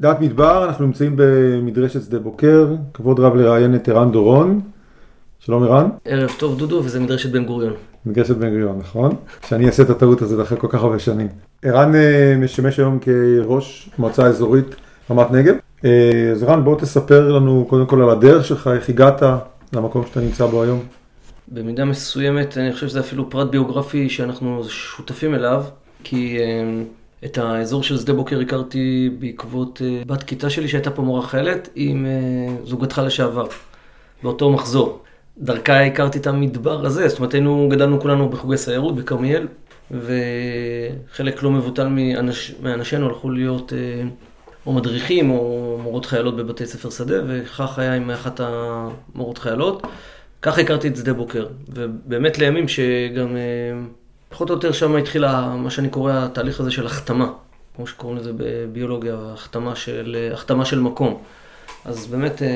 דעת מדבר, אנחנו נמצאים במדרשת שדה בוקר, כבוד רב לראיין את ערן דורון. שלום ערן. ערב טוב דודו, וזה מדרשת בן גוריון. מדרשת בן גוריון, נכון? שאני אעשה את הטעות הזאת אחרי כל כך הרבה שנים. ערן אה, משמש היום כראש מועצה אזורית רמת נגב. אה, אז ערן, בוא תספר לנו קודם כל על הדרך שלך, איך הגעת למקום שאתה נמצא בו היום. במידה מסוימת, אני חושב שזה אפילו פרט ביוגרפי שאנחנו שותפים אליו, כי אה, את האזור של שדה בוקר הכרתי בעקבות בת כיתה שלי שהייתה פה מורה חיילת עם זוגתך לשעבר, באותו מחזור. דרכה הכרתי את המדבר הזה, זאת אומרת היינו, גדלנו כולנו בחוגי סיירות בכרמיאל, וחלק לא מבוטל מאנש, מאנשינו הלכו להיות אה, או מדריכים או מורות חיילות בבתי ספר שדה, וכך היה עם אחת המורות חיילות. ככה הכרתי את שדה בוקר, ובאמת לימים שגם אה, פחות או יותר שם התחילה מה שאני קורא התהליך הזה של החתמה, כמו שקוראים לזה בביולוגיה, החתמה של, החתמה של מקום. אז באמת אה,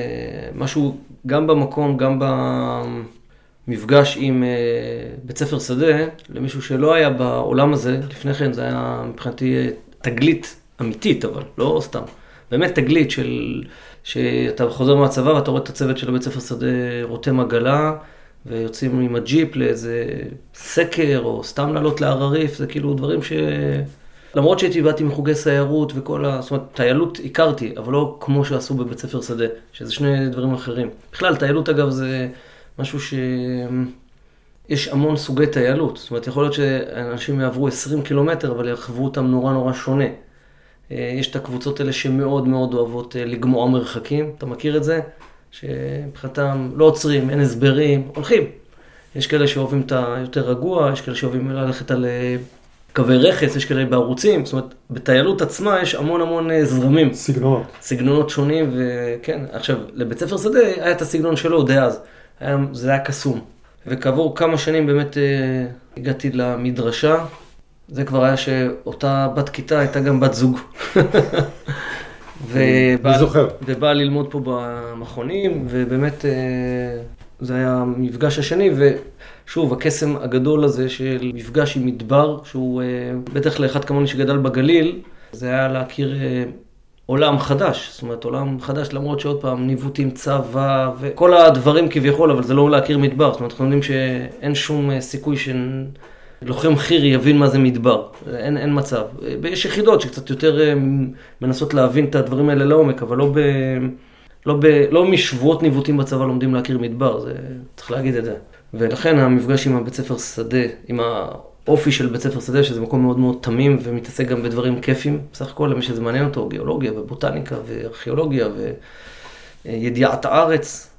משהו גם במקום, גם במפגש עם אה, בית ספר שדה, למישהו שלא היה בעולם הזה, לפני כן זה היה מבחינתי אה, תגלית אמיתית, אבל לא סתם. באמת תגלית של, שאתה חוזר מהצבא ואתה רואה את הצוות של הבית ספר שדה רותם עגלה, ויוצאים עם הג'יפ לאיזה סקר, או סתם לעלות להר הריף, זה כאילו דברים ש... למרות שהייתי באתי מחוגי סיירות וכל ה... זאת אומרת, טיילות הכרתי, אבל לא כמו שעשו בבית ספר שדה, שזה שני דברים אחרים. בכלל, טיילות אגב זה משהו ש... יש המון סוגי טיילות. זאת אומרת, יכול להיות שאנשים יעברו 20 קילומטר, אבל יחוו אותם נורא נורא שונה. אה, יש את הקבוצות האלה שמאוד מאוד אוהבות אה, לגמוע מרחקים, אתה מכיר את זה? שמבחינתם לא עוצרים, אין הסברים, הולכים. יש כאלה שאוהבים את היותר רגוע, יש כאלה שאוהבים ללכת על אה, קווי רכס, יש כאלה בערוצים, זאת אומרת, בטיילות עצמה יש המון המון אה, זרמים. סגנונות. סגנונות שונים, וכן, עכשיו, לבית ספר שדה היה את הסגנון שלו די אז, היה, זה היה קסום. וכעבור כמה שנים באמת אה, הגעתי למדרשה, זה כבר היה שאותה בת כיתה הייתה גם בת זוג. ובא, זוכר. ובאה ללמוד פה במכונים, ובאמת אה, זה היה המפגש השני, ושוב, הקסם הגדול הזה של מפגש עם מדבר, שהוא אה, בטח לאחד כמוני שגדל בגליל, זה היה להכיר אה, עולם חדש. זאת אומרת, עולם חדש, למרות שעוד פעם, ניווטים, צבא, וכל הדברים כביכול, אבל זה לא להכיר מדבר. זאת אומרת, אנחנו יודעים שאין שום סיכוי שלוחם חי"ר יבין מה זה מדבר. אין, אין מצב. יש יחידות שקצת יותר מנסות להבין את הדברים האלה לעומק, אבל לא ב... לא, ב, לא משבועות ניווטים בצבא לומדים להכיר מדבר, זה, צריך להגיד את זה. ולכן המפגש עם הבית ספר שדה, עם האופי של בית ספר שדה, שזה מקום מאוד מאוד תמים ומתעסק גם בדברים כיפים, בסך הכל למי שזה מעניין אותו, גיאולוגיה ובוטניקה וארכיאולוגיה וידיעת הארץ,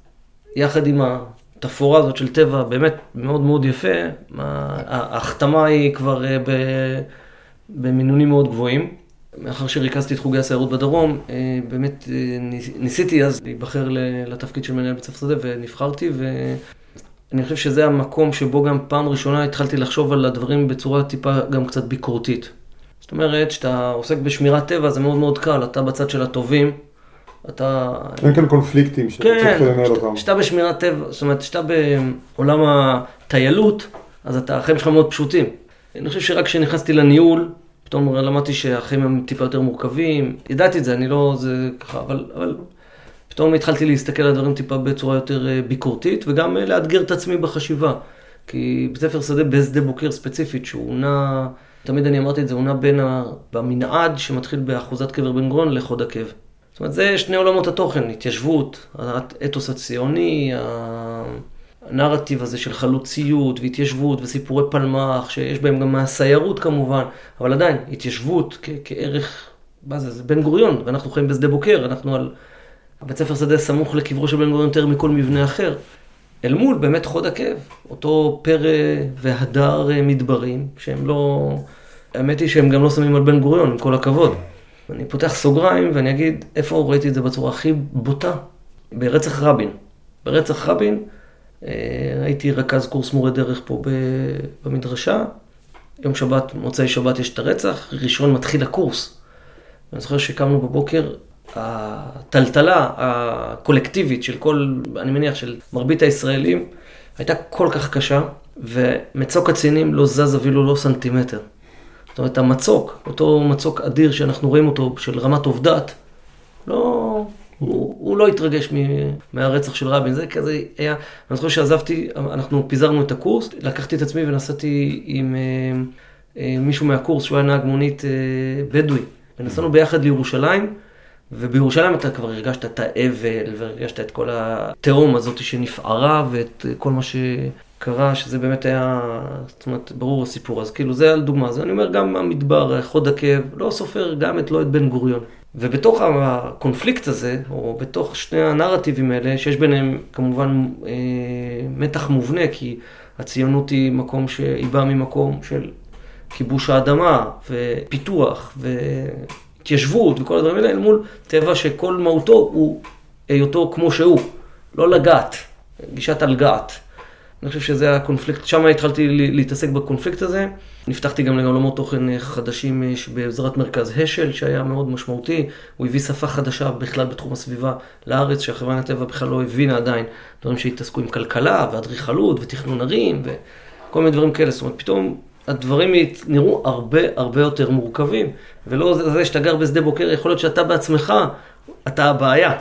יחד עם התפאורה הזאת של טבע, באמת מאוד מאוד יפה, ההחתמה היא כבר אה, במינונים מאוד גבוהים. מאחר שריכזתי את חוגי הסיירות בדרום, אה, באמת אה, ניסיתי אז להיבחר לתפקיד של מנהל בית ספר שדה ונבחרתי ואני חושב שזה המקום שבו גם פעם ראשונה התחלתי לחשוב על הדברים בצורה טיפה גם קצת ביקורתית. זאת אומרת, כשאתה עוסק בשמירת טבע זה מאוד מאוד קל, אתה בצד של הטובים, אתה... אין כאן קונפליקטים שצריך כן, לנהל אותם. כשאתה בשמירת טבע, זאת אומרת, כשאתה בעולם הטיילות, אז החיים שלך מאוד פשוטים. אני חושב שרק כשנכנסתי לניהול, פתאום למדתי שהחיים הם טיפה יותר מורכבים, ידעתי את זה, אני לא, זה ככה, אבל, אבל פתאום התחלתי להסתכל על הדברים טיפה בצורה יותר אה, ביקורתית, וגם אה, לאתגר את עצמי בחשיבה. כי בית ספר שדה בשדה בוקר ספציפית, שהוא נע, תמיד אני אמרתי את זה, הוא נע בין המנעד שמתחיל באחוזת קבר בן גורן לחוד עקב. זאת אומרת, זה שני עולמות התוכן, התיישבות, האתוס הציוני, הנרטיב הזה של חלוציות והתיישבות וסיפורי פלמ"ח, שיש בהם גם מהסיירות כמובן, אבל עדיין, התיישבות כ- כערך, מה זה, זה בן גוריון, ואנחנו חיים בשדה בוקר, אנחנו על... הבית ספר שדה סמוך לקברו של בן גוריון יותר מכל מבנה אחר. אל מול באמת חוד עקב, אותו פרא והדר מדברים, שהם לא... האמת היא שהם גם לא שמים על בן גוריון, עם כל הכבוד. אני פותח סוגריים ואני אגיד, איפה ראיתי את זה בצורה הכי בוטה? ברצח רבין. ברצח רבין, אה, הייתי רכז קורס מורה דרך פה במדרשה. יום שבת, מוצאי שבת יש את הרצח, ראשון מתחיל הקורס. אני זוכר שקמנו בבוקר, הטלטלה הקולקטיבית של כל, אני מניח של מרבית הישראלים, הייתה כל כך קשה, ומצוק הקצינים לא זז אפילו לא סנטימטר. זאת אומרת, המצוק, אותו מצוק אדיר שאנחנו רואים אותו, של רמת עובדת, לא, הוא, הוא לא התרגש מ, מהרצח של רבין, זה כזה היה, אני זוכר שעזבתי, אנחנו פיזרנו את הקורס, לקחתי את עצמי ונסעתי עם אה, אה, מישהו מהקורס שהוא היה נהג מונית אה, בדואי, ונסענו ביחד לירושלים. ובירושלים אתה כבר הרגשת את האבל, והרגשת את כל התהום הזאת שנפערה, ואת כל מה שקרה, שזה באמת היה, זאת אומרת, ברור הסיפור. אז כאילו, זה על דוגמה. אז אני אומר, גם המדבר, חוד עקב, לא סופר גם את לא את בן גוריון. ובתוך הקונפליקט הזה, או בתוך שני הנרטיבים האלה, שיש ביניהם כמובן אה, מתח מובנה, כי הציונות היא מקום שהיא באה ממקום של כיבוש האדמה, ופיתוח, והתיישבות, וכל הדברים האלה, אל מול טבע שכל מהותו הוא היותו כמו שהוא, לא לגעת, גישת הלגעת. אני חושב שזה הקונפליקט, שם התחלתי להתעסק בקונפליקט הזה. נפתחתי גם לעולמות תוכן חדשים אה, בעזרת מרכז השל, שהיה מאוד משמעותי. הוא הביא שפה חדשה בכלל בתחום הסביבה לארץ, שהחברה לטבע בכלל לא הבינה עדיין. דברים שהתעסקו עם כלכלה ואדריכלות ותכנון ערים וכל מיני דברים כאלה. זאת אומרת, פתאום הדברים נראו הרבה הרבה יותר מורכבים. ולא זה שאתה גר בשדה בוקר, יכול להיות שאתה בעצמך, אתה הבעיה.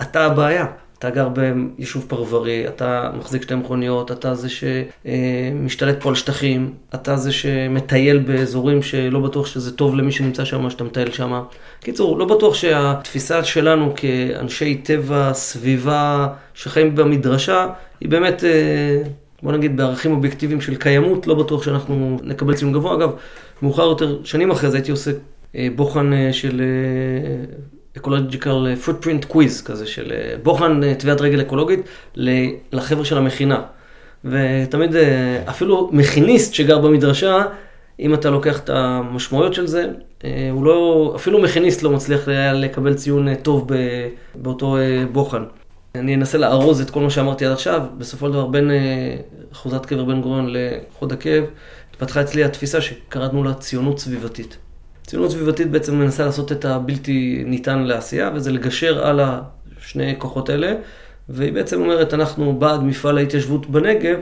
אתה הבעיה. אתה גר ביישוב פרברי, אתה מחזיק שתי מכוניות, אתה זה שמשתלט פה על שטחים, אתה זה שמטייל באזורים שלא בטוח שזה טוב למי שנמצא שם, שאתה מטייל שם. קיצור, לא בטוח שהתפיסה שלנו כאנשי טבע, סביבה, שחיים במדרשה, היא באמת, אה, בוא נגיד, בערכים אובייקטיביים של קיימות, לא בטוח שאנחנו נקבל ציון גבוה. אגב, מאוחר יותר, שנים אחרי זה הייתי עושה אה, בוחן אה, של ecological footprint quiz כזה של אה, בוחן אה, טביעת רגל אקולוגית לחבר'ה של המכינה. ותמיד אה, אפילו מכיניסט שגר במדרשה, אם אתה לוקח את המשמעויות של זה, הוא לא, אפילו מכיניסט לא מצליח לקבל ציון טוב באותו בוחן. אני אנסה לארוז את כל מה שאמרתי עד עכשיו, בסופו של דבר בין אחוזת קבר בן גוריון לחוד עקב, התפתחה אצלי התפיסה שקראנו לה ציונות סביבתית. ציונות סביבתית בעצם מנסה לעשות את הבלתי ניתן לעשייה, וזה לגשר על השני כוחות האלה, והיא בעצם אומרת, אנחנו בעד מפעל ההתיישבות בנגב,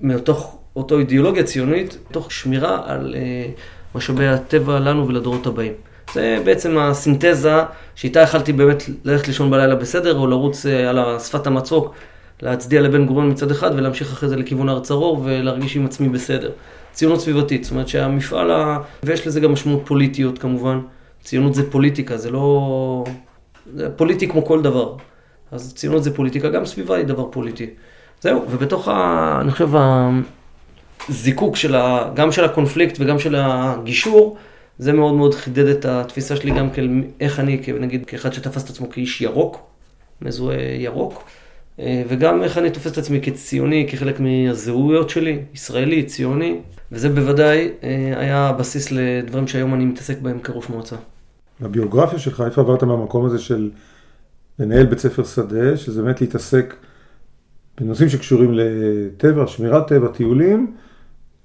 מתוך אותו אידיאולוגיה ציונית, תוך שמירה על אה, משאבי הטבע לנו ולדורות הבאים. זה בעצם הסינתזה שאיתה יכלתי באמת ללכת לישון בלילה בסדר, או לרוץ אה, על שפת המצוק, להצדיע לבן גוריון מצד אחד, ולהמשיך אחרי זה לכיוון הר צרור, ולהרגיש עם עצמי בסדר. ציונות סביבתית, זאת אומרת שהמפעל, ה... ויש לזה גם משמעות פוליטיות כמובן, ציונות זה פוליטיקה, זה לא... זה פוליטי כמו כל דבר. אז ציונות זה פוליטיקה, גם סביבה היא דבר פוליטי. זהו, ובתוך, ה... אני חושב, הזיקוק של ה... גם של הקונפליקט וגם של הגישור, זה מאוד מאוד חידד את התפיסה שלי גם כאל איך אני, נגיד, כאחד שתפס את עצמו כאיש ירוק, מזוהה ירוק. אה, וגם איך אני תופס את עצמי כציוני, כחלק מהזהויות שלי, ישראלי, ציוני, וזה בוודאי אה, היה הבסיס לדברים שהיום אני מתעסק בהם כראש מועצה. בביוגרפיה שלך, איפה עברת מהמקום הזה של לנהל בית ספר שדה, שזה באמת להתעסק בנושאים שקשורים לטבע, שמירת טבע, טיולים,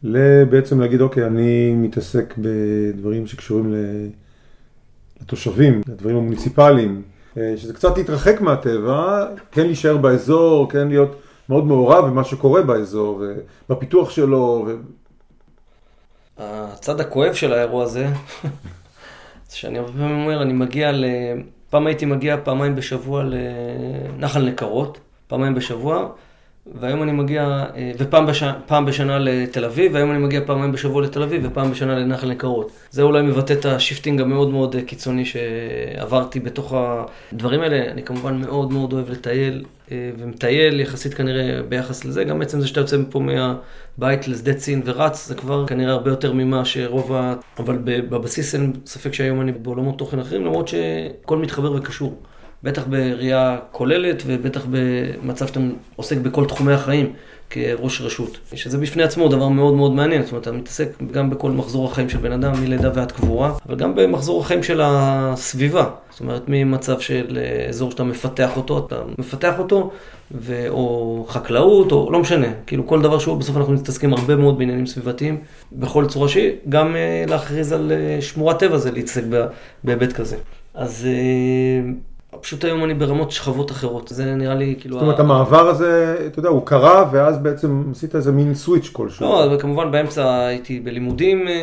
לבעצם להגיד, אוקיי, אני מתעסק בדברים שקשורים לתושבים, לדברים המוניציפליים, שזה קצת להתרחק מהטבע, כן להישאר באזור, כן להיות מאוד מעורב במה שקורה באזור, ובפיתוח שלו. ו... הצד הכואב של האירוע הזה, זה שאני הרבה פעמים אומר, אני מגיע ל... פעם הייתי מגיע פעמיים בשבוע לנחל נקרות, פעמיים בשבוע, והיום אני מגיע, אה, ופעם בשנה, פעם בשנה לתל אביב, והיום אני מגיע פעמיים בשבוע לתל אביב ופעם בשנה לנחל נקרות. זה אולי מבטא את ה shifting המאוד מאוד קיצוני שעברתי בתוך הדברים האלה. אני כמובן מאוד מאוד אוהב לטייל, אה, ומטייל יחסית כנראה ביחס לזה. גם בעצם זה שאתה יוצא מפה מהבית לשדה צין ורץ, זה כבר כנראה הרבה יותר ממה שרוב ה... אבל בבסיס אין ספק שהיום אני בעולמות תוכן אחרים, למרות שהכל מתחבר וקשור. בטח בראייה כוללת ובטח במצב שאתה עוסק בכל תחומי החיים כראש רשות. שזה בפני עצמו דבר מאוד מאוד מעניין, זאת אומרת, אתה מתעסק גם בכל מחזור החיים של בן אדם, מלידה ועד קבורה, אבל גם במחזור החיים של הסביבה. זאת אומרת, ממצב של אזור שאתה מפתח אותו, אתה מפתח אותו, ו... או חקלאות, או לא משנה, כאילו כל דבר שהוא, בסוף אנחנו מתעסקים הרבה מאוד בעניינים סביבתיים, בכל צורה שהיא, גם uh, להכריז על uh, שמורת טבע זה להתעסק בהיבט כזה. אז... פשוט היום אני ברמות שכבות אחרות. זה נראה לי כאילו... זאת אומרת, המעבר הזה, אתה יודע, הוא קרה, ואז בעצם עשית איזה מין סוויץ' כלשהו. לא, וכמובן באמצע הייתי בלימודים אה,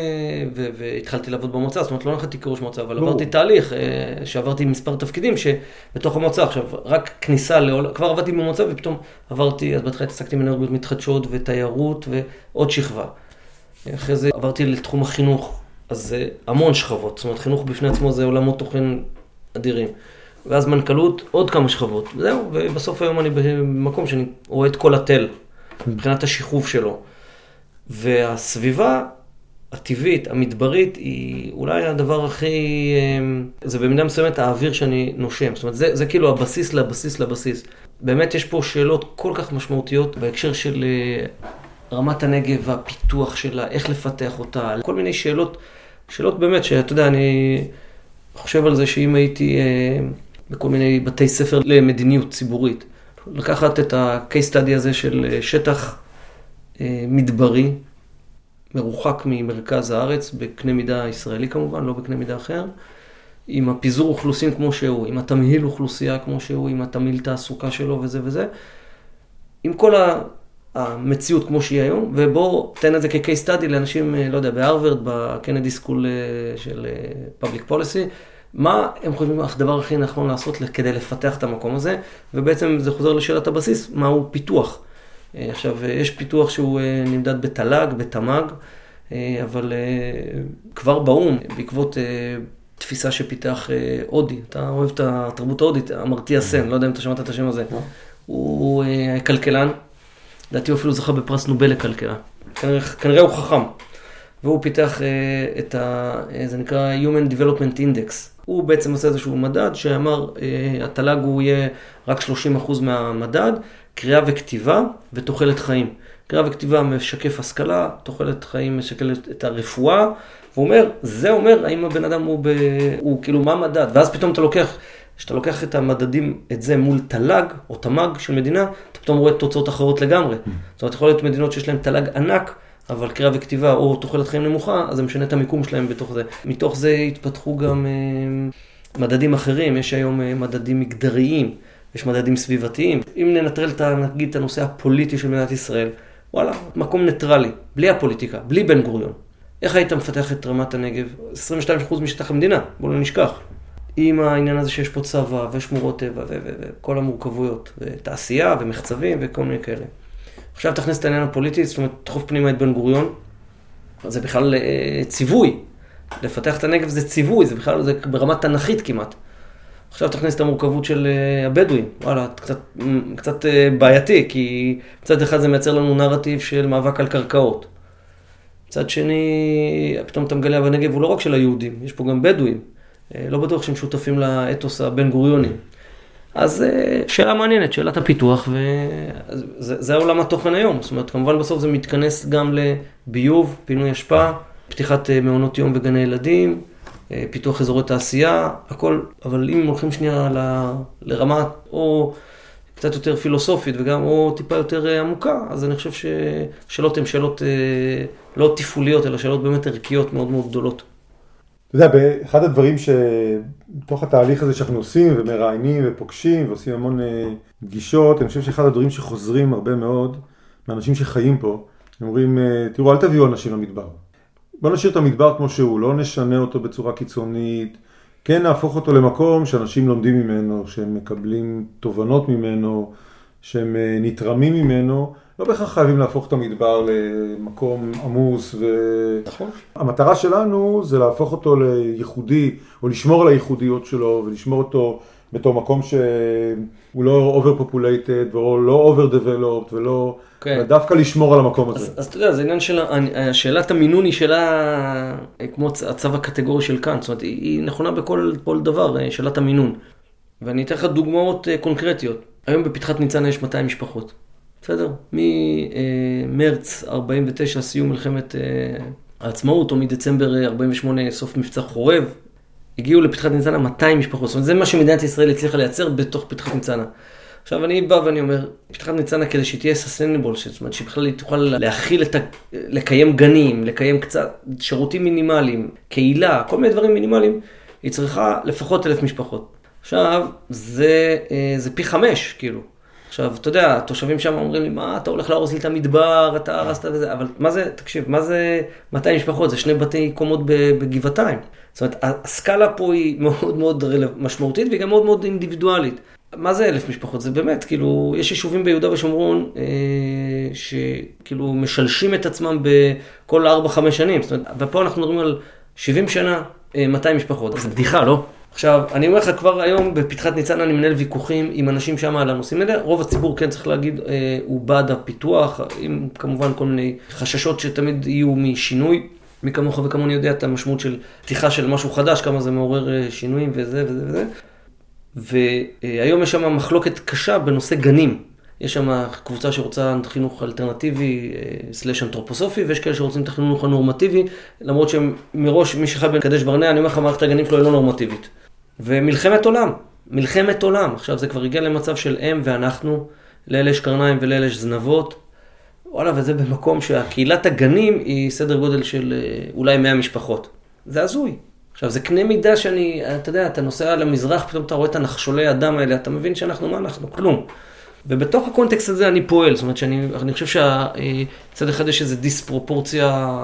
והתחלתי לעבוד במועצה, זאת אומרת לא נחתי כראש מועצה, אבל עברתי תהליך אה, שעברתי מספר תפקידים שבתוך המועצה, עכשיו רק כניסה לעולם, כבר עבדתי במועצה ופתאום עברתי, אז בהתחלה התעסקתי באנרגיות מתחדשות ותיירות ועוד שכבה. אחרי זה עברתי לתחום החינוך, אז זה המון שכבות, זאת אומרת חינוך בפני עצמו זה עולמות תוכן אדירים. ואז מנכ"לות, עוד כמה שכבות, וזהו, ובסוף היום אני במקום שאני רואה את כל התל, מבחינת השכרוב שלו. והסביבה הטבעית, המדברית, היא אולי הדבר הכי... אמ, זה במידה מסוימת האוויר שאני נושם. זאת אומרת, זה, זה כאילו הבסיס לבסיס לבסיס. באמת יש פה שאלות כל כך משמעותיות בהקשר של אה, רמת הנגב והפיתוח שלה, איך לפתח אותה, כל מיני שאלות, שאלות באמת שאתה יודע, אני חושב על זה שאם הייתי אה, בכל מיני בתי ספר למדיניות ציבורית, לקחת את ה-case study הזה של אה, שטח אה, מדברי, מרוחק ממרכז הארץ, בקנה מידה ישראלי כמובן, לא בקנה מידה אחר, עם הפיזור אוכלוסין כמו שהוא, עם התמהיל אוכלוסייה כמו שהוא, עם התמהיל תעסוקה שלו וזה וזה, עם כל המציאות כמו שהיא היום, ובוא תן את זה כ-case study לאנשים, אה, לא יודע, בהרווארד, בקנדי סקול של Public Policy, מה הם חושבים הדבר הכי נכון לעשות כדי לפתח את המקום הזה, ובעצם זה חוזר לשאלת הבסיס, מהו פיתוח. עכשיו, יש פיתוח שהוא נמדד בתל"ג, בתמ"ג, אבל כבר באו"ם, בעקבות תפיסה שפיתח הודי, אתה אוהב את התרבות ההודית, אמרתיה סן, לא יודע אם אתה שמעת את השם הזה. הוא כלכלן, לדעתי הוא אפילו זכה בפרס נובל לכלכלה. כנראה, כנראה הוא חכם. והוא פיתח את ה... זה נקרא Human Development Index. הוא בעצם עושה איזשהו מדד שאמר, uh, התל"ג הוא יהיה רק 30% מהמדד, קריאה וכתיבה ותוחלת חיים. קריאה וכתיבה משקף השכלה, תוחלת חיים משקלת את הרפואה, והוא אומר, זה אומר האם הבן אדם הוא, ב... הוא כאילו מה המדד, ואז פתאום אתה לוקח כשאתה לוקח את המדדים, את זה מול תל"ג או תמ"ג של מדינה, אתה פתאום רואה תוצאות אחרות לגמרי. Mm. זאת אומרת, יכול להיות מדינות שיש להן תל"ג ענק, אבל קריאה וכתיבה או תוחלת חיים נמוכה, אז זה משנה את המיקום שלהם בתוך זה. מתוך זה התפתחו גם אה, מדדים אחרים, יש היום אה, מדדים מגדריים, יש מדדים סביבתיים. אם ננטרל את, נגיד, את הנושא הפוליטי של מדינת ישראל, וואלה, מקום ניטרלי, בלי הפוליטיקה, בלי בן גוריון. איך היית מפתח את רמת הנגב? 22% משטח המדינה, בואו לא נשכח. עם העניין הזה שיש פה צבא ושמורות טבע וכל המורכבויות, ותעשייה ומחצבים וכל מיני כאלה. עכשיו תכניס את העניין הפוליטי, זאת אומרת, תדחוף פנימה את בן גוריון, זה בכלל אה, ציווי. לפתח את הנגב זה ציווי, זה בכלל, זה ברמה תנכית כמעט. עכשיו תכניס את המורכבות של אה, הבדואים, וואלה, קצת, קצת אה, בעייתי, כי מצד אחד זה מייצר לנו נרטיב של מאבק על קרקעות. מצד שני, פתאום אתה מגלה בנגב הוא לא רק של היהודים, יש פה גם בדואים. לא בטוח שהם שותפים לאתוס הבן גוריוני. אז אה, שאלה מעניינת, שאלת הפיתוח, וזה עולם התוכן היום. זאת אומרת, כמובן בסוף זה מתכנס גם לביוב, פינוי אשפה, פתיחת אה, מעונות יום וגני ילדים, פיתוח אזורי תעשייה, הכל, אבל אם הולכים שנייה ל, לרמה או קצת יותר פילוסופית וגם או טיפה יותר עמוקה, אז אני חושב ששאלות הן שאלות לא תפעוליות, אלא שאלות באמת ערכיות מאוד מאוד גדולות. אתה יודע, אחד הדברים שבתוך התהליך הזה שאנחנו עושים ומראיינים ופוגשים ועושים המון אה, פגישות, אני חושב שאחד הדברים שחוזרים הרבה מאוד מאנשים שחיים פה, הם אומרים, אה, תראו, אל תביאו אנשים למדבר. בוא נשאיר את המדבר כמו שהוא, לא נשנה אותו בצורה קיצונית, כן נהפוך אותו למקום שאנשים לומדים ממנו, שהם מקבלים תובנות ממנו, שהם אה, נתרמים ממנו, לא בהכרח חייבים להפוך את המדבר למקום עמוס. ו... נכון. המטרה שלנו זה להפוך אותו לייחודי, או לשמור על הייחודיות שלו, ולשמור אותו בתור מקום שהוא לא over populated, ולא לא over developed, ולא... כן. דווקא לשמור על המקום הזה. אז, אז אתה יודע, זה עניין של, שאלת המינון היא שאלה כמו הצו הקטגורי של כאן, זאת אומרת, היא, היא נכונה בכל דבר, שאלת המינון. ואני אתן לך דוגמאות אה, קונקרטיות. היום בפתחת ניצנה יש 200 משפחות. בסדר? ממרץ 49, סיום מלחמת אה, העצמאות, או מדצמבר 48, אה, סוף מבצע חורב, הגיעו לפתחת ניצנה 200 משפחות. זאת אומרת, זה מה שמדינת ישראל הצליחה לייצר בתוך פתחת ניצנה. עכשיו אני בא ואני אומר, פתחת ניצנה כדי שהיא תהיה ססטיינבול, זאת אומרת שבכלל היא תוכל להכיל את ה... לקיים גנים, לקיים קצת שירותים מינימליים, קהילה, כל מיני דברים מינימליים, היא צריכה לפחות אלף משפחות. עכשיו, זה, אה, זה פי חמש, כאילו. עכשיו, אתה יודע, התושבים שם אומרים לי, מה, אתה הולך להרוס לי את המדבר, אתה הרסת וזה, אבל מה זה, תקשיב, מה זה 200 משפחות? זה שני בתי קומות בגבעתיים. זאת אומרת, הסקאלה פה היא מאוד מאוד משמעותית והיא גם מאוד מאוד אינדיבידואלית. מה זה אלף משפחות? זה באמת, כאילו, יש יישובים ביהודה ושומרון אה, שכאילו משלשים את עצמם בכל 4-5 שנים. זאת אומרת, ופה אנחנו מדברים על 70 שנה, אה, 200 משפחות. זה בדיחה, לא? עכשיו, אני אומר לך, כבר היום בפתחת ניצנה אני מנהל ויכוחים עם אנשים שם על הנושאים האלה. רוב הציבור, כן, צריך להגיד, אה, הוא בעד הפיתוח, עם כמובן כל מיני חששות שתמיד יהיו משינוי. מי כמוך וכמוני יודע את המשמעות של פתיחה של משהו חדש, כמה זה מעורר אה, שינויים וזה וזה וזה. והיום יש שם מחלוקת קשה בנושא גנים. יש שם קבוצה שרוצה חינוך אלטרנטיבי אה, סלאש אנתרופוסופי, ויש כאלה שרוצים את החינוך הנורמטיבי, למרות שמראש מי שחי בקדש ברנע, אני אומר לך, מערכת הגנים שלו היא לא נורמטיבית. ומלחמת עולם, מלחמת עולם. עכשיו זה כבר הגיע למצב של הם ואנחנו, לאלה יש קרניים ולאלה יש זנבות. וואלה, וזה במקום שהקהילת הגנים היא סדר גודל של אה, אולי 100 משפחות. זה הזוי. עכשיו, זה קנה מידה שאני, אתה יודע, אתה נוסע למזרח, פתאום אתה רואה את הנחשולי הדם האלה, אתה מבין שאנחנו, מה אנחנו? כלום. ובתוך הקונטקסט הזה אני פועל, זאת אומרת שאני חושב שצד אחד יש איזו דיספרופורציה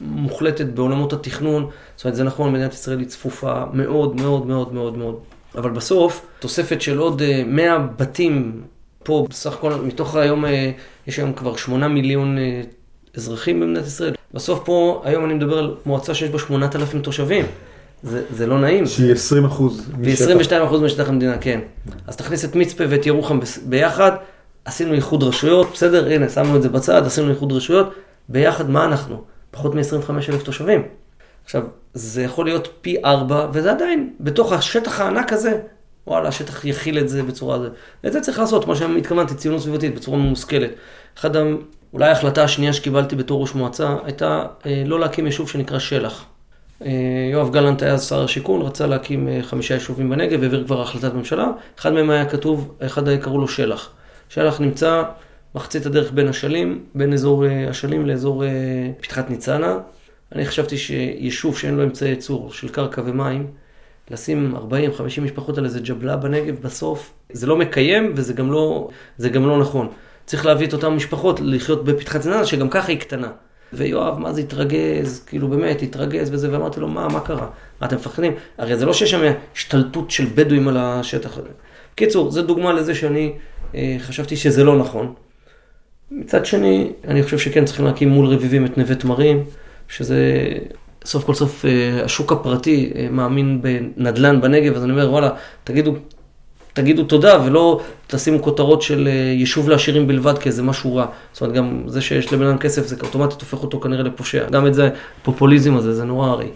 מוחלטת בעולמות התכנון, זאת אומרת זה נכון, מדינת ישראל היא צפופה מאוד מאוד מאוד מאוד מאוד, אבל בסוף תוספת של עוד 100 אה, בתים פה, בסך הכל מתוך היום, אה, יש היום כבר 8 מיליון אה, אזרחים במדינת ישראל, בסוף פה, היום אני מדבר על מועצה שיש בה 8,000 תושבים. זה, זה לא נעים. שהיא 20 אחוז משטח. והיא 22 אחוז משטח המדינה, כן. אז תכניס את מצפה ואת ירוחם ביחד, עשינו איחוד רשויות, בסדר, הנה, שמנו את זה בצד, עשינו איחוד רשויות, ביחד מה אנחנו? פחות מ-25 אלף תושבים. עכשיו, זה יכול להיות פי ארבע, וזה עדיין, בתוך השטח הענק הזה, וואלה, השטח יכיל את זה בצורה הזאת. ואת זה צריך לעשות, מה שהתכוונתי, ציונות סביבתית, בצורה מושכלת. אחד, אולי ההחלטה השנייה שקיבלתי בתור ראש מועצה, הייתה אה, לא להקים יישוב שנקרא שלח. אה, יואב גלנט היה שר השיכון, רצה להקים אה, חמישה יישובים בנגב, והעביר כבר החלטת ממשלה. אחד מהם היה כתוב, אחד היה קראו לו שלח. שלח נמצא מחצית הדרך בין אשלים, בין אזור אשלים לאזור פתחת ניצנה. אני חשבתי שיישוב שאין לו אמצעי ייצור של קרקע ומים, לשים 40-50 משפחות על איזה ג'בלה בנגב, בסוף זה לא מקיים וזה גם לא, גם לא נכון. צריך להביא את אותן משפחות לחיות בפתחת ניצנה, שגם ככה היא קטנה. ויואב, מה זה התרגז, כאילו באמת, התרגז וזה, ואמרתי לו, מה, מה קרה? מה אתם מפחדים? הרי זה לא שיש שם השתלטות של בדואים על השטח הזה. בקיצור, זו דוגמה לזה שאני אה, חשבתי שזה לא נכון. מצד שני, אני חושב שכן צריכים להקים מול רביבים את נווה תמרים, שזה סוף כל סוף אה, השוק הפרטי אה, מאמין בנדל"ן בנגב, אז אני אומר, וואלה, תגידו, תגידו תודה ולא תשימו כותרות של אה, יישוב לעשירים בלבד כאיזה משהו רע. זאת אומרת, גם זה שיש לבן אדם כסף זה אוטומטית הופך אותו כנראה לפושע. גם את זה, פופוליזם הזה, זה נורא הרי.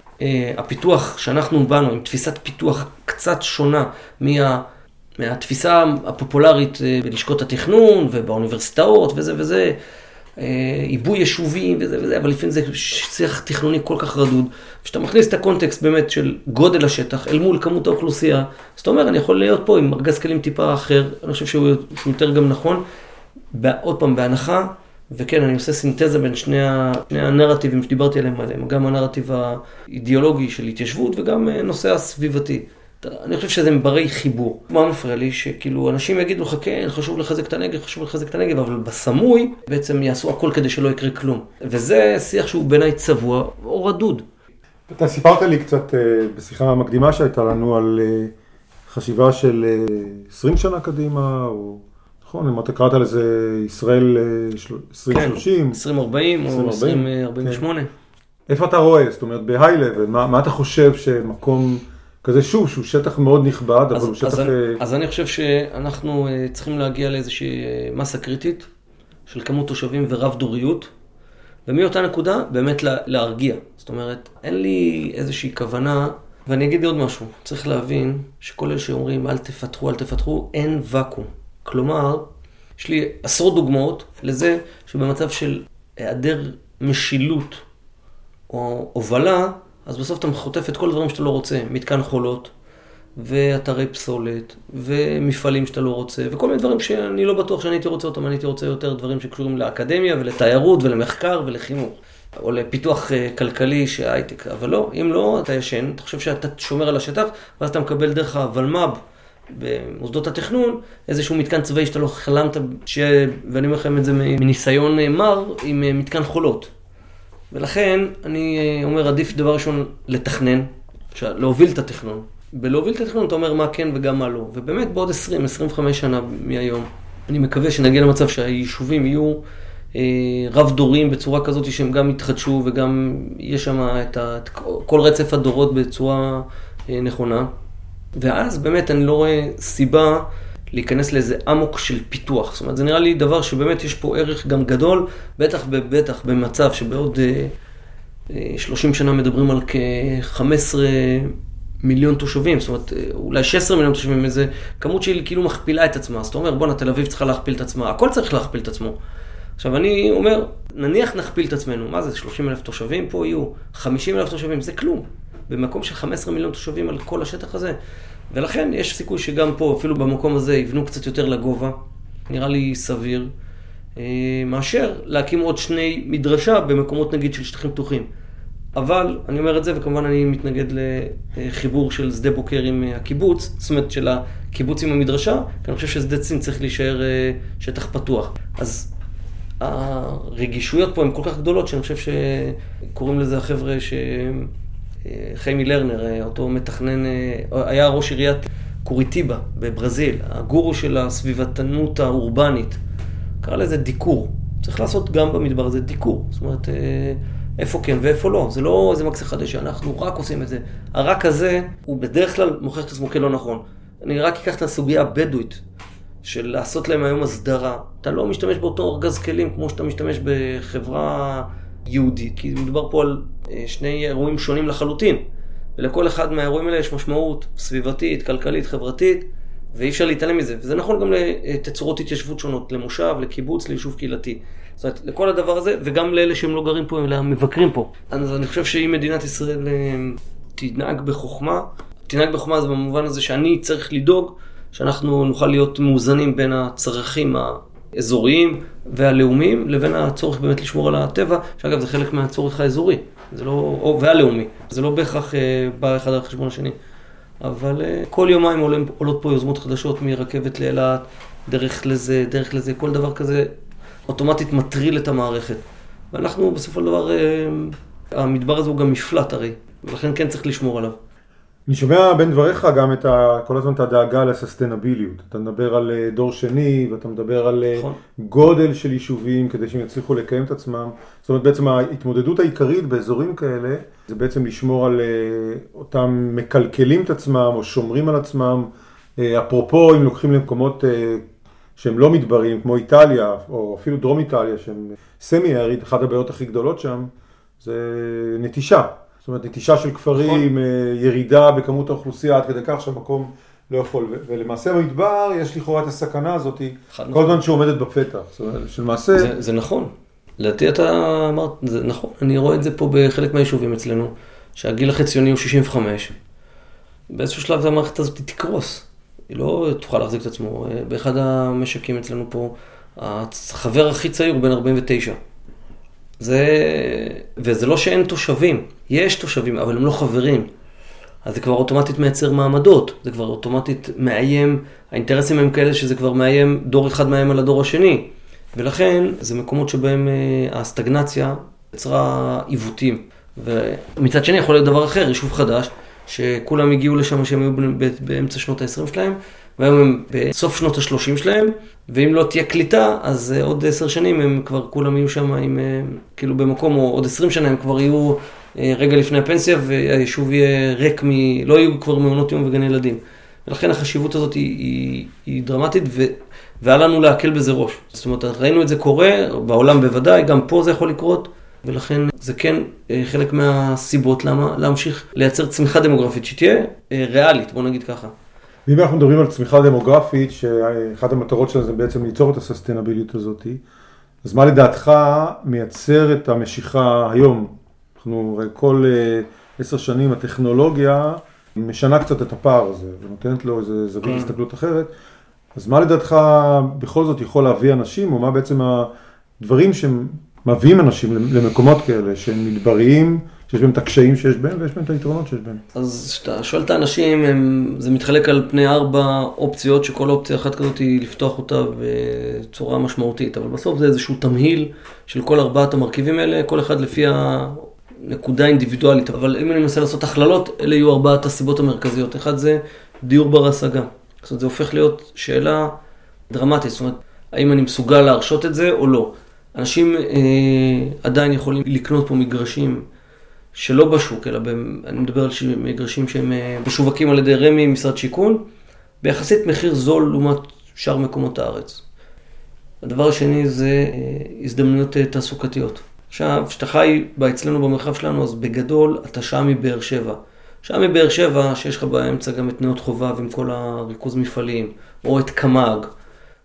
הפיתוח שאנחנו באנו עם תפיסת פיתוח קצת שונה מה... מהתפיסה הפופולרית בלשכות התכנון ובאוניברסיטאות וזה וזה, עיבוי יישובים וזה וזה, אבל לפעמים זה שיח תכנוני כל כך רדוד. כשאתה מכניס את הקונטקסט באמת של גודל השטח אל מול כמות האוכלוסייה, אז אתה אומר, אני יכול להיות פה עם ארגז כלים טיפה אחר, אני חושב שהוא, שהוא יותר גם נכון. עוד פעם, בהנחה, וכן, אני עושה סינתזה בין שני, שני הנרטיבים שדיברתי עליהם, עליהם, גם הנרטיב האידיאולוגי של התיישבות וגם אה, נושא הסביבתי. אני חושב שזה ברי חיבור. מה מפריע לי? שכאילו אנשים יגידו לך, כן, חשוב לחזק את הנגב, חשוב לחזק את הנגב, אבל בסמוי בעצם יעשו הכל כדי שלא יקרה כלום. וזה שיח שהוא בעיניי צבוע או רדוד. אתה סיפרת לי קצת אה, בשיחה המקדימה שהייתה לנו על אה, חשיבה של 20 אה, שנה קדימה, או נכון, אם אתה קראת לזה ישראל 2030. כן, 2040 או 2048. כן. איפה אתה רואה? זאת אומרת, בהיי-לבל, מה, מה אתה חושב שמקום... כזה שוב, שהוא שטח מאוד נכבד, אבל הוא שטח... אז, אז אני חושב שאנחנו צריכים להגיע לאיזושהי מסה קריטית של כמות תושבים ורב דוריות, ומאותה נקודה באמת להרגיע. זאת אומרת, אין לי איזושהי כוונה, ואני אגיד עוד משהו, צריך להבין שכל אלה שאומרים אל תפתחו, אל תפתחו, אין ואקום. כלומר, יש לי עשרות דוגמאות לזה שבמצב של היעדר משילות או הובלה, אז בסוף אתה חוטף את כל הדברים שאתה לא רוצה, מתקן חולות, ואתרי פסולת, ומפעלים שאתה לא רוצה, וכל מיני דברים שאני לא בטוח שאני הייתי רוצה אותם, אני הייתי רוצה יותר דברים שקשורים לאקדמיה ולתיירות ולמחקר ולחינוך. או לפיתוח אה, כלכלי שהייטק, אבל לא, אם לא, אתה ישן, אתה חושב שאתה שומר על השטח, ואז אתה מקבל דרך הוולמ"ב במוסדות התכנון, איזשהו מתקן צבאי שאתה לא חלמת, ש... ואני אומר לכם את זה מניסיון מר, עם מתקן חולות. ולכן אני אומר, עדיף דבר ראשון לתכנן, להוביל את התכנון. בלהוביל את התכנון אתה אומר מה כן וגם מה לא. ובאמת בעוד 20-25 שנה מהיום, אני מקווה שנגיע למצב שהיישובים יהיו אה, רב-דוריים בצורה כזאת שהם גם יתחדשו וגם יש שם את, ה, את כל רצף הדורות בצורה אה, נכונה. ואז באמת אני לא רואה סיבה להיכנס לאיזה אמוק של פיתוח. זאת אומרת, זה נראה לי דבר שבאמת יש פה ערך גם גדול, בטח בטח במצב שבעוד אה, 30 שנה מדברים על כ-15 מיליון תושבים, זאת אומרת, אולי 16 מיליון תושבים, איזה כמות שהיא כאילו מכפילה את עצמה. אז אתה אומר, בואנה, תל אביב צריכה להכפיל את עצמה, הכל צריך להכפיל את עצמו. עכשיו, אני אומר, נניח נכפיל את עצמנו, מה זה, 30 אלף תושבים פה יהיו, 50 אלף תושבים, זה כלום. במקום של 15 מיליון תושבים על כל השטח הזה. ולכן יש סיכוי שגם פה, אפילו במקום הזה, יבנו קצת יותר לגובה. נראה לי סביר. אה, מאשר להקים עוד שני מדרשה במקומות נגיד של שטחים פתוחים. אבל אני אומר את זה, וכמובן אני מתנגד לחיבור של שדה בוקר עם הקיבוץ, זאת אומרת של הקיבוץ עם המדרשה, כי אני חושב ששדה צין צריך להישאר אה, שטח פתוח. אז הרגישויות פה הן כל כך גדולות, שאני חושב שקוראים לזה החבר'ה ש... אה, חיימי לרנר, אה, אותו מתכנן, היה ראש עיריית קוריטיבה בברזיל, הגורו של הסביבתנות האורבנית, קרא לזה דיקור. צריך לעשות גם במדבר הזה דיקור. זאת אומרת... איפה כן ואיפה לא. זה לא איזה מקצה חדש שאנחנו רק עושים את זה. הרק הזה, הוא בדרך כלל מוכיח את עצמו כלא נכון. אני רק אקח את הסוגיה הבדואית, של לעשות להם היום הסדרה. אתה לא משתמש באותו ארגז כלים כמו שאתה משתמש בחברה יהודית, כי מדובר פה על אה, שני אירועים שונים לחלוטין. ולכל אחד מהאירועים האלה יש משמעות סביבתית, כלכלית, חברתית, ואי אפשר להתעלם מזה. וזה נכון גם לתצורות התיישבות שונות, למושב, לקיבוץ, ליישוב קהילתי. זאת אומרת, לכל הדבר הזה, וגם לאלה שהם לא גרים פה, אלא מבקרים פה. אז אני חושב שאם מדינת ישראל אה, תנהג בחוכמה, תנהג בחוכמה זה במובן הזה שאני צריך לדאוג שאנחנו נוכל להיות מאוזנים בין הצרכים האזוריים והלאומיים, לבין הצורך באמת לשמור על הטבע, שאגב זה חלק מהצורך האזורי, זה לא, או, והלאומי, זה לא בהכרח אה, בא אחד על חשבון השני. אבל אה, כל יומיים עולים, עולות פה יוזמות חדשות מרכבת לאילת, דרך לזה, דרך לזה, כל דבר כזה אוטומטית מטריל את המערכת. ואנחנו בסופו של דבר, אה, המדבר הזה הוא גם מפלט הרי, ולכן כן צריך לשמור עליו. אני שומע בין דבריך גם את ה, כל הזמן את הדאגה לססטנביליות. אתה מדבר על אה, דור שני, ואתה מדבר על נכון. גודל של יישובים כדי שהם יצליחו לקיים את עצמם. זאת אומרת, בעצם ההתמודדות העיקרית באזורים כאלה, זה בעצם לשמור על אותם מקלקלים את עצמם או שומרים על עצמם. אפרופו, אם לוקחים למקומות שהם לא מדבריים, כמו איטליה, או אפילו דרום איטליה, שהם סמי אריד, אחת הבעיות הכי גדולות שם, זה נטישה. זאת אומרת, נטישה של כפרים, נכון. אה, ירידה בכמות האוכלוסייה, עד כדי כך שהמקום לא יכול. ולמעשה במדבר יש לכאורה את הסכנה הזאת, כל הזמן שעומדת בפתח. זאת אומרת, שלמעשה... זה, זה נכון. לדעתי אתה אמרת, זה נכון, אני רואה את זה פה בחלק מהיישובים אצלנו, שהגיל החציוני הוא 65. באיזשהו שלב המערכת הזאת תקרוס. היא לא תוכל להחזיק את עצמו. אה, באחד המשקים אצלנו פה, החבר הכי צעיר הוא בן 49. זה... וזה לא שאין תושבים, יש תושבים, אבל הם לא חברים. אז זה כבר אוטומטית מייצר מעמדות, זה כבר אוטומטית מאיים, האינטרסים הם כאלה שזה כבר מאיים, דור אחד מאיים על הדור השני. ולכן, זה מקומות שבהם אה, הסטגנציה יצרה עיוותים. ומצד שני יכול להיות דבר אחר, יישוב חדש, שכולם הגיעו לשם שהם היו באמצע שנות ה-20 שלהם, והיום הם בסוף שנות ה-30 שלהם, ואם לא תהיה קליטה, אז אה, עוד עשר שנים הם כבר כולם יהיו שם עם, אה, כאילו במקום, או עוד עשרים שנה הם כבר יהיו אה, רגע לפני הפנסיה, והיישוב יהיה ריק מ... לא יהיו כבר מעונות יום וגני ילדים. ולכן החשיבות הזאת היא, היא, היא דרמטית, ו, והיה לנו להקל בזה ראש. זאת אומרת, ראינו את זה קורה, בעולם בוודאי, גם פה זה יכול לקרות. ולכן זה כן חלק מהסיבות למה להמשיך לייצר צמיחה דמוגרפית שתהיה ריאלית, בוא נגיד ככה. ואם אנחנו מדברים על צמיחה דמוגרפית, שאחת המטרות שלה זה בעצם ליצור את הססטנביליות הזאת, אז מה לדעתך מייצר את המשיכה היום? אנחנו כל אה, עשר שנים הטכנולוגיה משנה קצת את הפער הזה ונותנת לו איזה זווית כן. הסתכלות אחרת. אז מה לדעתך בכל זאת יכול להביא אנשים, או מה בעצם הדברים שהם מביאים אנשים למקומות כאלה שהם מדבריים, שיש בהם את הקשיים שיש בהם ויש בהם את היתרונות שיש בהם. אז כשאתה שואל את האנשים, הם, זה מתחלק על פני ארבע אופציות, שכל אופציה אחת כזאת היא לפתוח אותה בצורה משמעותית, אבל בסוף זה איזשהו תמהיל של כל ארבעת המרכיבים האלה, כל אחד לפי הנקודה האינדיבידואלית, אבל אם אני מנסה לעשות הכללות, אלה יהיו ארבעת הסיבות המרכזיות. אחד זה דיור בר השגה. זאת אומרת, זה הופך להיות שאלה דרמטית, זאת אומרת, האם אני מסוגל להרשות את זה או לא. אנשים אה, עדיין יכולים לקנות פה מגרשים שלא בשוק, אלא ב, אני מדבר על מגרשים שהם אה, משווקים על ידי רמ"י, משרד שיכון, ביחסית מחיר זול לעומת שאר מקומות הארץ. הדבר השני זה אה, הזדמנויות אה, תעסוקתיות. עכשיו, כשאתה חי אצלנו במרחב שלנו, אז בגדול אתה שעה מבאר שבע. שעה מבאר שבע, שיש לך באמצע גם את נאות חובב עם כל הריכוז מפעלים, או את קמ"ג,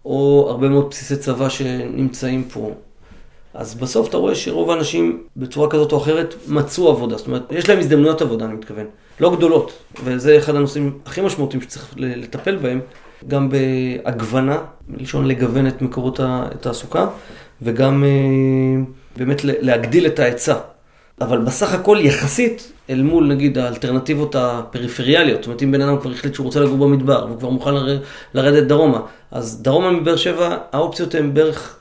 או הרבה מאוד בסיסי צבא שנמצאים פה, אז בסוף אתה רואה שרוב האנשים בצורה כזאת או אחרת מצאו עבודה. זאת אומרת, יש להם הזדמנויות עבודה, אני מתכוון. לא גדולות, וזה אחד הנושאים הכי משמעותיים שצריך לטפל בהם, גם בהגוונה, מלשון לגוון את מקורות התעסוקה, וגם אה, באמת להגדיל את ההיצע. אבל בסך הכל יחסית אל מול נגיד האלטרנטיבות הפריפריאליות, זאת אומרת אם בן אדם כבר החליט שהוא רוצה לגור במדבר והוא כבר מוכן לרדת דרומה, אז דרומה מבאר שבע האופציות הן בערך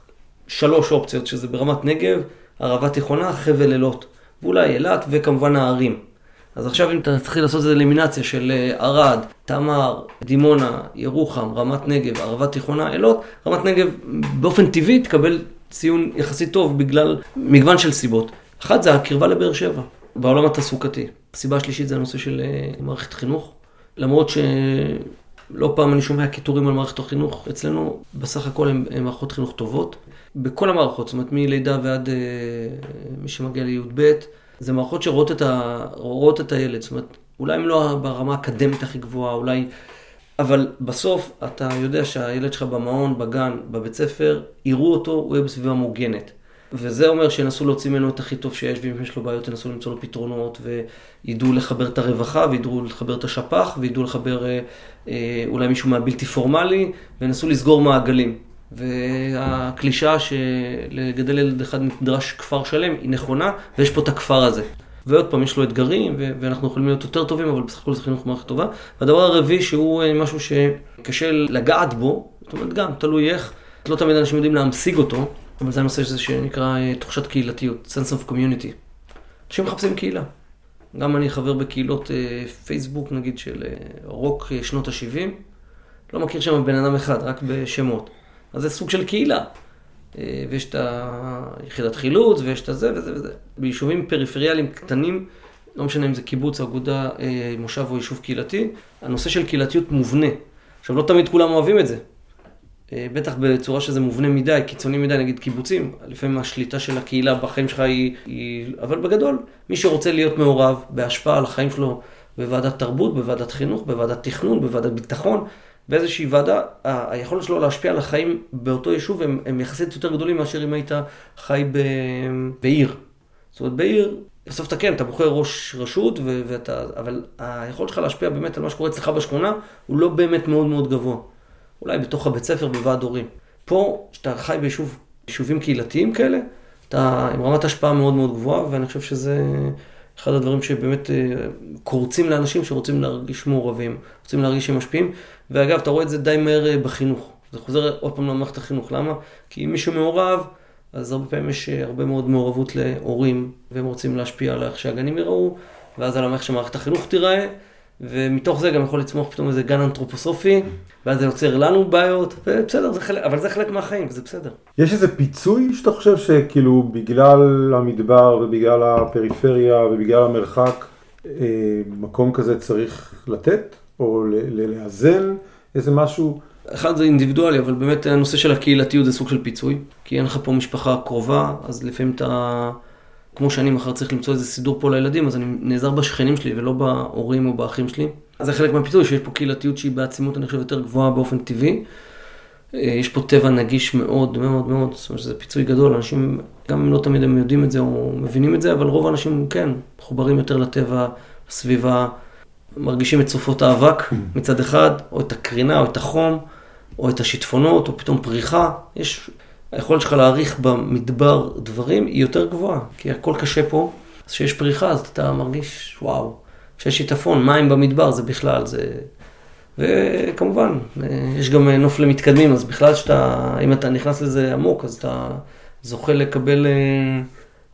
שלוש אופציות, שזה ברמת נגב, ערבה תיכונה, חבל אילות, ואולי אילת וכמובן הערים. אז עכשיו אם אתה תתחיל לעשות איזה אלימינציה של אה, ערד, תמר, דימונה, ירוחם, רמת נגב, ערבה תיכונה, אילות, רמת נגב באופן טבעי תקבל ציון יחסית טוב בגלל מגוון של סיבות. אחת זה הקרבה לבאר שבע, בעולם התעסוקתי. הסיבה השלישית זה הנושא של אה, מערכת חינוך. למרות ש... לא פעם אני שומע קיטורים על מערכת החינוך. אצלנו בסך הכל הן מערכות חינוך טובות. בכל המערכות, זאת אומרת מלידה ועד אה, מי שמגיע לי"ב, זה מערכות שרואות את, ה, את הילד. זאת אומרת, אולי הם לא ברמה האקדמית הכי גבוהה, אולי... אבל בסוף אתה יודע שהילד שלך במעון, בגן, בבית ספר, יראו אותו, הוא יהיה בסביבה מוגנת. וזה אומר שינסו להוציא ממנו את הכי טוב שיש, ואם יש לו בעיות ינסו למצוא לו פתרונות, וידעו לחבר את הרווחה, וידעו לחבר את השפ"ח, וידעו לחבר אה, אה, אולי מישהו מהבלתי פורמלי, וינסו לסגור מעגלים. והקלישאה שלגדל ילד אחד נדרש כפר שלם היא נכונה, ויש פה את הכפר הזה. ועוד פעם, יש לו אתגרים, ואנחנו יכולים להיות יותר טובים, אבל בסך הכל זה חינוך מערכת טובה. והדבר הרביעי, שהוא אה, משהו שקשה לגעת בו, זאת אומרת, גם, תלוי איך, לא תמיד אנשים יודעים להמשיג אותו, אבל זה הנושא שנקרא אה, תחושת קהילתיות, sense of community. אנשים מחפשים קהילה. גם אני חבר בקהילות אה, פייסבוק, נגיד, של רוק שנות ה-70. לא מכיר שם בן אדם אחד, רק בשמות. אז זה סוג של קהילה. ויש את היחידת חילוץ, ויש את הזה וזה וזה. ביישובים פריפריאליים קטנים, לא משנה אם זה קיבוץ, אגודה, מושב או יישוב קהילתי, הנושא של קהילתיות מובנה. עכשיו, לא תמיד כולם אוהבים את זה. אה, בטח בצורה שזה מובנה מדי, קיצוני מדי, נגיד קיבוצים, לפעמים השליטה של הקהילה בחיים שלך היא, היא... אבל בגדול, מי שרוצה להיות מעורב בהשפעה על החיים שלו בוועדת תרבות, בוועדת חינוך, בוועדת תכנון, בוועדת ביטחון, באיזושהי ועדה, היכולת שלו להשפיע על החיים באותו יישוב הם, הם יחסית יותר גדולים מאשר אם היית חי ב... בעיר. זאת אומרת, בעיר, בסוף אתה כן, אתה בוחר ראש רשות, ו- ואתה, אבל היכולת שלך להשפיע באמת על מה שקורה אצלך בשכונה, הוא לא באמת מאוד מאוד גבוה. אולי בתוך הבית ספר בוועד הורים. פה, כשאתה חי ביישוב, ביישובים קהילתיים כאלה, אתה עם רמת השפעה מאוד מאוד גבוהה, ואני חושב שזה אחד הדברים שבאמת אה, קורצים לאנשים שרוצים להרגיש מעורבים, רוצים להרגיש שהם משפיעים. ואגב, אתה רואה את זה די מהר אה, בחינוך. זה חוזר עוד פעם למערכת החינוך. למה? כי אם מישהו מעורב, אז הרבה פעמים יש אה, הרבה מאוד מעורבות להורים, והם רוצים להשפיע על איך שהגנים יראו, ואז על איך שמערכת החינוך תיראה. ומתוך זה גם יכול לצמוח פתאום איזה גן אנתרופוסופי, ואז זה יוצר לנו בעיות, ובסדר, זה חלק, אבל זה חלק מהחיים, וזה בסדר. יש איזה פיצוי שאתה חושב שכאילו בגלל המדבר ובגלל הפריפריה ובגלל המרחק, אה, מקום כזה צריך לתת, או לאזן איזה משהו? אחד זה אינדיבידואלי, אבל באמת הנושא של הקהילתיות זה סוג של פיצוי, כי אין לך פה משפחה קרובה, אז לפעמים אתה... כמו שאני מחר צריך למצוא איזה סידור פה לילדים, אז אני נעזר בשכנים שלי ולא בהורים או באחים שלי. אז זה חלק מהפיתוי, שיש פה קהילתיות שהיא בעצימות, אני חושב, יותר גבוהה באופן טבעי. אה, יש פה טבע נגיש מאוד מאוד מאוד, זאת אומרת שזה פיצוי גדול, אנשים, גם אם לא תמיד הם יודעים את זה או מבינים את זה, אבל רוב האנשים כן, מחוברים יותר לטבע, לסביבה, מרגישים את סופות האבק מצד אחד, או את הקרינה, או את החום, או את השיטפונות, או פתאום פריחה. יש היכולת שלך להעריך במדבר דברים היא יותר גבוהה, כי הכל קשה פה, אז כשיש פריחה אז אתה מרגיש, וואו, כשיש שיטפון, מים במדבר זה בכלל, זה... וכמובן, יש גם נוף למתקדמים, אז בכלל שאתה, אם אתה נכנס לזה עמוק, אז אתה זוכה לקבל אה,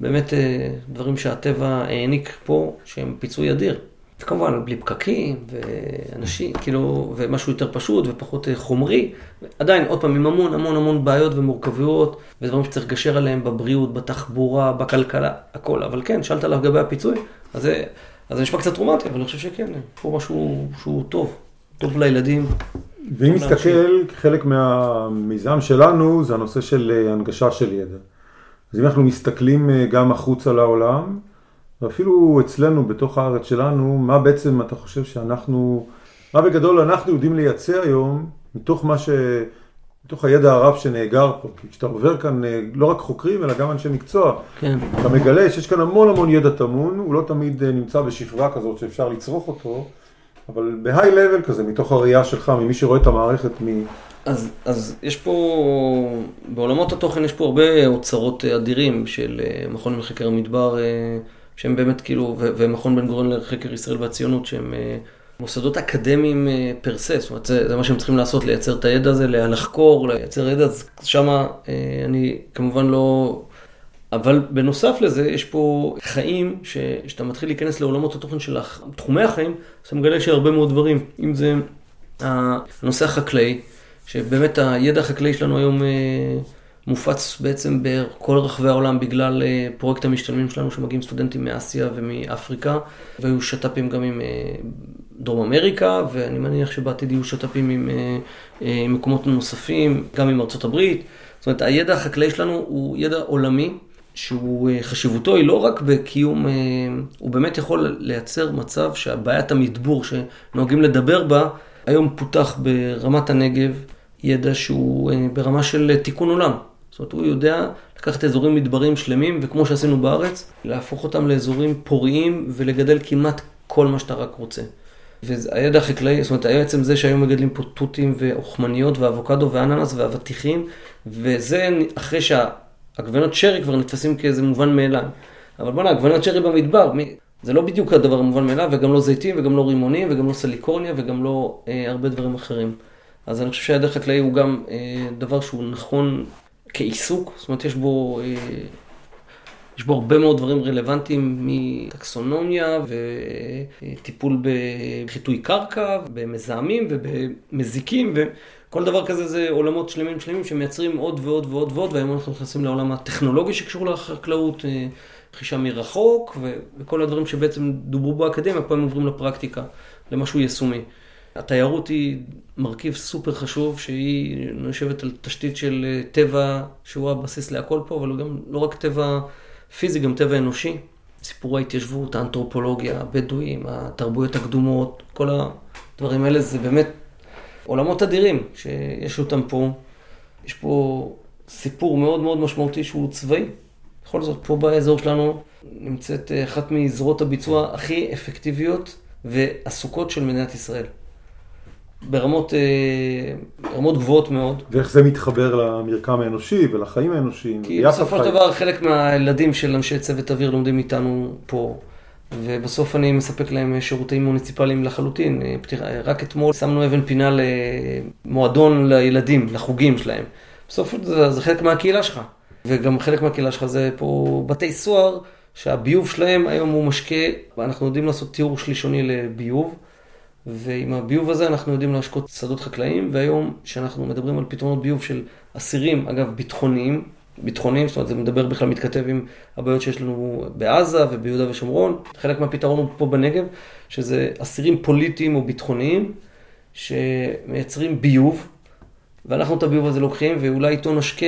באמת אה, דברים שהטבע העניק פה, שהם פיצוי אדיר. וכמובן, בלי פקקים, ואנשים, כאילו, ומשהו יותר פשוט ופחות אה, חומרי. עדיין, עוד פעם, עם המון המון המון בעיות ומורכבויות, ודברים שצריך לגשר עליהם בבריאות, בתחבורה, בכלכלה, הכל. אבל כן, שאלת עליו לגבי הפיצוי, אז זה, אז זה נשמע קצת טראומטי, אבל אני חושב שכן, פה משהו שהוא טוב, טוב לילדים. ואם נסתכל, חלק מהמיזם שלנו זה הנושא של הנגשה של ידע. אז אם אנחנו מסתכלים אה, גם החוצה לעולם, ואפילו אצלנו, בתוך הארץ שלנו, מה בעצם אתה חושב שאנחנו, מה בגדול אנחנו יודעים לייצר היום, מתוך מה ש... מתוך הידע הרב שנאגר פה, כי כשאתה עובר כאן אה, לא רק חוקרים, אלא גם אנשי מקצוע, כן. אתה מגלה שיש כאן המון המון ידע טמון, הוא לא תמיד אה, נמצא בשפרה כזאת שאפשר לצרוך אותו, אבל בהיי לבל כזה, מתוך הראייה שלך, ממי שרואה את המערכת מ... אז, אז יש פה, בעולמות התוכן יש פה הרבה אוצרות אדירים של אה, מכון לחקר המדבר, אה, שהם באמת כאילו, ומכון בן גוריון לחקר ישראל והציונות, שהם אה, מוסדות אקדמיים פר סה, זאת אומרת, זה, זה מה שהם צריכים לעשות, לייצר את הידע הזה, לחקור, לייצר ידע, אז שמה אני כמובן לא... אבל בנוסף לזה, יש פה חיים, שאתה מתחיל להיכנס לעולמות התוכן של תחומי החיים, אתה מגלה שהרבה מאוד דברים, אם זה הנושא החקלאי, שבאמת הידע החקלאי שלנו היום אה, מופץ בעצם בכל רחבי העולם בגלל אה, פרויקט המשתלמים שלנו שמגיעים סטודנטים מאסיה ומאפריקה, והיו שת"פים גם עם אה, דרום אמריקה, ואני מניח שבעתיד יהיו שת"פים עם, עם מקומות נוספים, גם עם ארצות הברית. זאת אומרת, הידע החקלאי שלנו הוא ידע עולמי, שהוא, חשיבותו היא לא רק בקיום, הוא באמת יכול לייצר מצב שהבעיית המדבור שנוהגים לדבר בה, היום פותח ברמת הנגב, ידע שהוא אה, ברמה של אה, תיקון עולם. זאת אומרת, הוא יודע לקחת אזורים מדברים שלמים, וכמו שעשינו בארץ, להפוך אותם לאזורים פוריים ולגדל כמעט כל מה שאתה רק רוצה. והידע החקלאי, זאת אומרת, עצם זה שהיום מגדלים פה תותים ואוכמניות ואבוקדו ואננס ואבטיחים, וזה אחרי שהעגבנות שרי כבר נתפסים כאיזה מובן מאליו. אבל בוא'נה, עגבנות שרי במדבר, מי... זה לא בדיוק הדבר המובן מאליו, וגם לא זיתים, וגם לא רימונים, וגם לא סליקורניה, וגם לא אה, הרבה דברים אחרים. אז אני חושב שהידע חקלאי הוא גם אה, דבר שהוא נכון כעיסוק, זאת אומרת יש בו, אה, יש בו הרבה מאוד דברים רלוונטיים מטקסונומיה וטיפול בחיטוי קרקע, במזהמים ובמזיקים וכל דבר כזה זה עולמות שלמים שלמים שמייצרים עוד ועוד ועוד ועוד והיום אנחנו נכנסים לעולם הטכנולוגי שקשור לחקלאות, אה, רכישה מרחוק וכל הדברים שבעצם דוברו באקדמיה, פה הם עוברים לפרקטיקה, למשהו יישומי. התיירות היא מרכיב סופר חשוב, שהיא יושבת על תשתית של אה, טבע, שהוא הבסיס להכל פה, אבל הוא גם לא רק טבע פיזי, גם טבע אנושי. סיפור ההתיישבות, האנתרופולוגיה, הבדואים, התרבויות הקדומות, כל הדברים האלה זה באמת עולמות אדירים שיש אותם פה. יש פה סיפור מאוד מאוד משמעותי שהוא צבאי. בכל זאת, פה באזור שלנו נמצאת אה, אחת מזרועות הביצוע הכי אפקטיביות ועסוקות של מדינת ישראל. ברמות אה, רמות גבוהות מאוד. ואיך זה מתחבר למרקם האנושי ולחיים האנושיים? כי בסופו של דבר חלק מהילדים של אנשי צוות אוויר לומדים איתנו פה, ובסוף אני מספק להם שירותים מוניציפליים לחלוטין. אה, רק אתמול שמנו אבן פינה למועדון לילדים, לחוגים שלהם. בסוף זה, זה חלק מהקהילה שלך, וגם חלק מהקהילה שלך זה פה בתי סוהר, שהביוב שלהם היום הוא משקה, ואנחנו יודעים לעשות תיאור שלישוני לביוב. ועם הביוב הזה אנחנו יודעים להשקות שדות חקלאיים, והיום כשאנחנו מדברים על פתרונות ביוב של אסירים, אגב, ביטחוניים, ביטחוניים, זאת אומרת זה מדבר בכלל, מתכתב עם הבעיות שיש לנו בעזה וביהודה ושומרון, חלק מהפתרון הוא פה בנגב, שזה אסירים פוליטיים או ביטחוניים, שמייצרים ביוב, ואנחנו את הביוב הזה לוקחים, ואולי איתו נשקה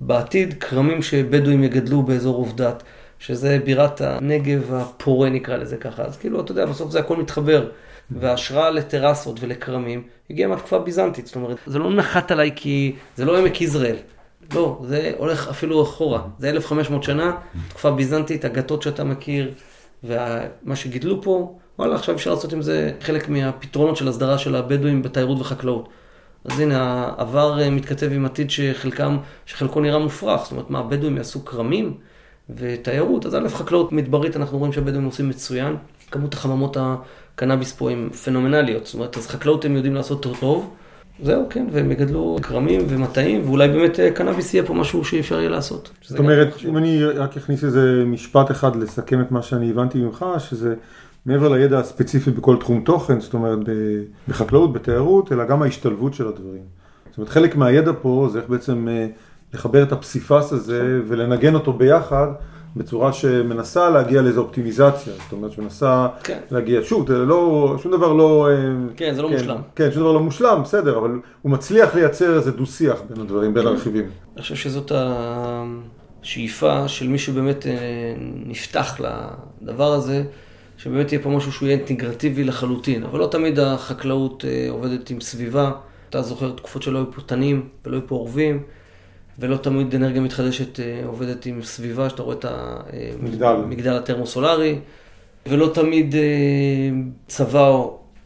בעתיד כרמים שבדואים יגדלו באזור עובדת, שזה בירת הנגב הפורה נקרא לזה ככה, אז כאילו, אתה יודע, בסוף זה הכל מתחבר. וההשראה לטרסות ולכרמים הגיעה מהתקופה הביזנטית. זאת אומרת, זה לא נחת עליי כי זה לא עמק יזרעאל. לא, זה הולך אפילו אחורה. זה 1,500 שנה, תקופה ביזנטית, הגתות שאתה מכיר, ומה שגידלו פה, וואלה, עכשיו אפשר לעשות עם זה חלק מהפתרונות של הסדרה של הבדואים בתיירות וחקלאות. אז הנה, העבר מתכתב עם עתיד שחלקם, שחלקו נראה מופרך. זאת אומרת, מה, הבדואים יעשו כרמים? ותיירות, אז א', חקלאות מדברית, אנחנו רואים שהבדואים עושים מצוין. כמות החממות הקנאביס פה הן פנומנליות, זאת אומרת, אז חקלאות הם יודעים לעשות טוב. זהו, כן, והם יגדלו כרמים ומטעים, ואולי באמת אה, קנאביס יהיה פה משהו שאפשר יהיה לעשות. זאת אומרת, אם אני רק אכניס איזה משפט אחד לסכם את מה שאני הבנתי ממך, שזה מעבר לידע הספציפי בכל תחום תוכן, זאת אומרת בחקלאות, בתיירות, אלא גם ההשתלבות של הדברים. זאת אומרת, חלק מהידע פה זה איך בעצם אה, לחבר את הפסיפס הזה ולנגן אותו ביחד. בצורה שמנסה להגיע לאיזו אופטימיזציה, זאת אומרת שמנסה כן. להגיע, שוב, זה לא, שום דבר לא... אה, כן, זה לא כן, מושלם. כן, שום דבר לא מושלם, בסדר, אבל הוא מצליח לייצר איזה דו-שיח בין הדברים, בין כן. הרכיבים. אני חושב שזאת השאיפה של מי שבאמת אה, נפתח לדבר הזה, שבאמת יהיה פה משהו שהוא יהיה אינטגרטיבי לחלוטין, אבל לא תמיד החקלאות אה, עובדת עם סביבה. אתה זוכר תקופות שלא היו פה תנים ולא היו פה עורבים. ולא תמיד אנרגיה מתחדשת אה, עובדת עם סביבה, שאתה רואה את המגדל הטרמוסולרי, ולא תמיד אה, צבא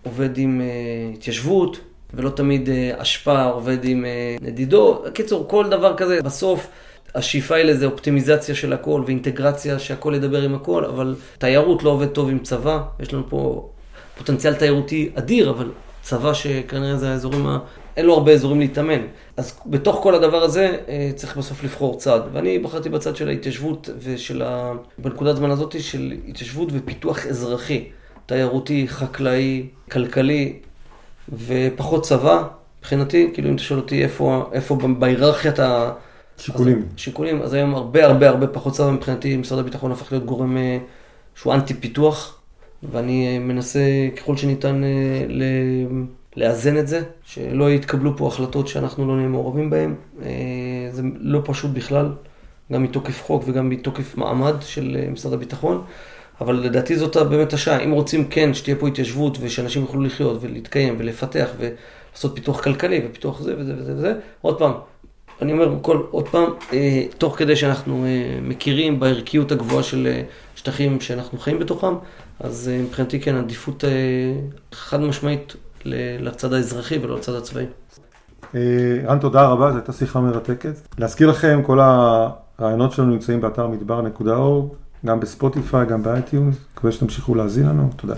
עובד עם אה, התיישבות, ולא תמיד אשפה עובד עם נדידו. בקיצור, כל דבר כזה, בסוף השאיפה היא לזה אופטימיזציה של הכל ואינטגרציה שהכל ידבר עם הכל, אבל תיירות לא עובד טוב עם צבא, יש לנו פה פוטנציאל תיירותי אדיר, אבל צבא שכנראה זה האזורים אין לו הרבה אזורים להתאמן. אז בתוך כל הדבר הזה אה, צריך בסוף לבחור צד. ואני בחרתי בצד של ההתיישבות ושל ה... בנקודת זמן הזאת של התיישבות ופיתוח אזרחי, תיירותי, חקלאי, כלכלי ופחות צבא. מבחינתי, כאילו אם אתה שואל אותי איפה, איפה בהיררכיית ה... שיקולים. אז, שיקולים, אז היום הרבה הרבה הרבה פחות צבא מבחינתי, משרד הביטחון הפך להיות גורם אה, שהוא אנטי פיתוח, ואני אה, מנסה ככל שניתן ל... לאזן את זה, שלא יתקבלו פה החלטות שאנחנו לא נהיה מעורבים בהן. אה, זה לא פשוט בכלל, גם מתוקף חוק וגם מתוקף מעמד של אה, משרד הביטחון. אבל לדעתי זאת באמת השעה. אם רוצים כן שתהיה פה התיישבות ושאנשים יוכלו לחיות ולהתקיים ולפתח ולעשות פיתוח כלכלי ופיתוח זה וזה וזה וזה, עוד פעם, אני אומר כל, עוד פעם, אה, תוך כדי שאנחנו אה, מכירים בערכיות הגבוהה של אה, שטחים שאנחנו חיים בתוכם, אז אה, מבחינתי כן עדיפות חד משמעית לצד האזרחי ולא לצד הצבאי. אה, רן, תודה רבה, זו הייתה שיחה מרתקת. להזכיר לכם, כל הרעיונות שלנו נמצאים באתר מדבר.org, גם ב Spotify, גם ב iTunes. מקווה שתמשיכו להאזין לנו, תודה.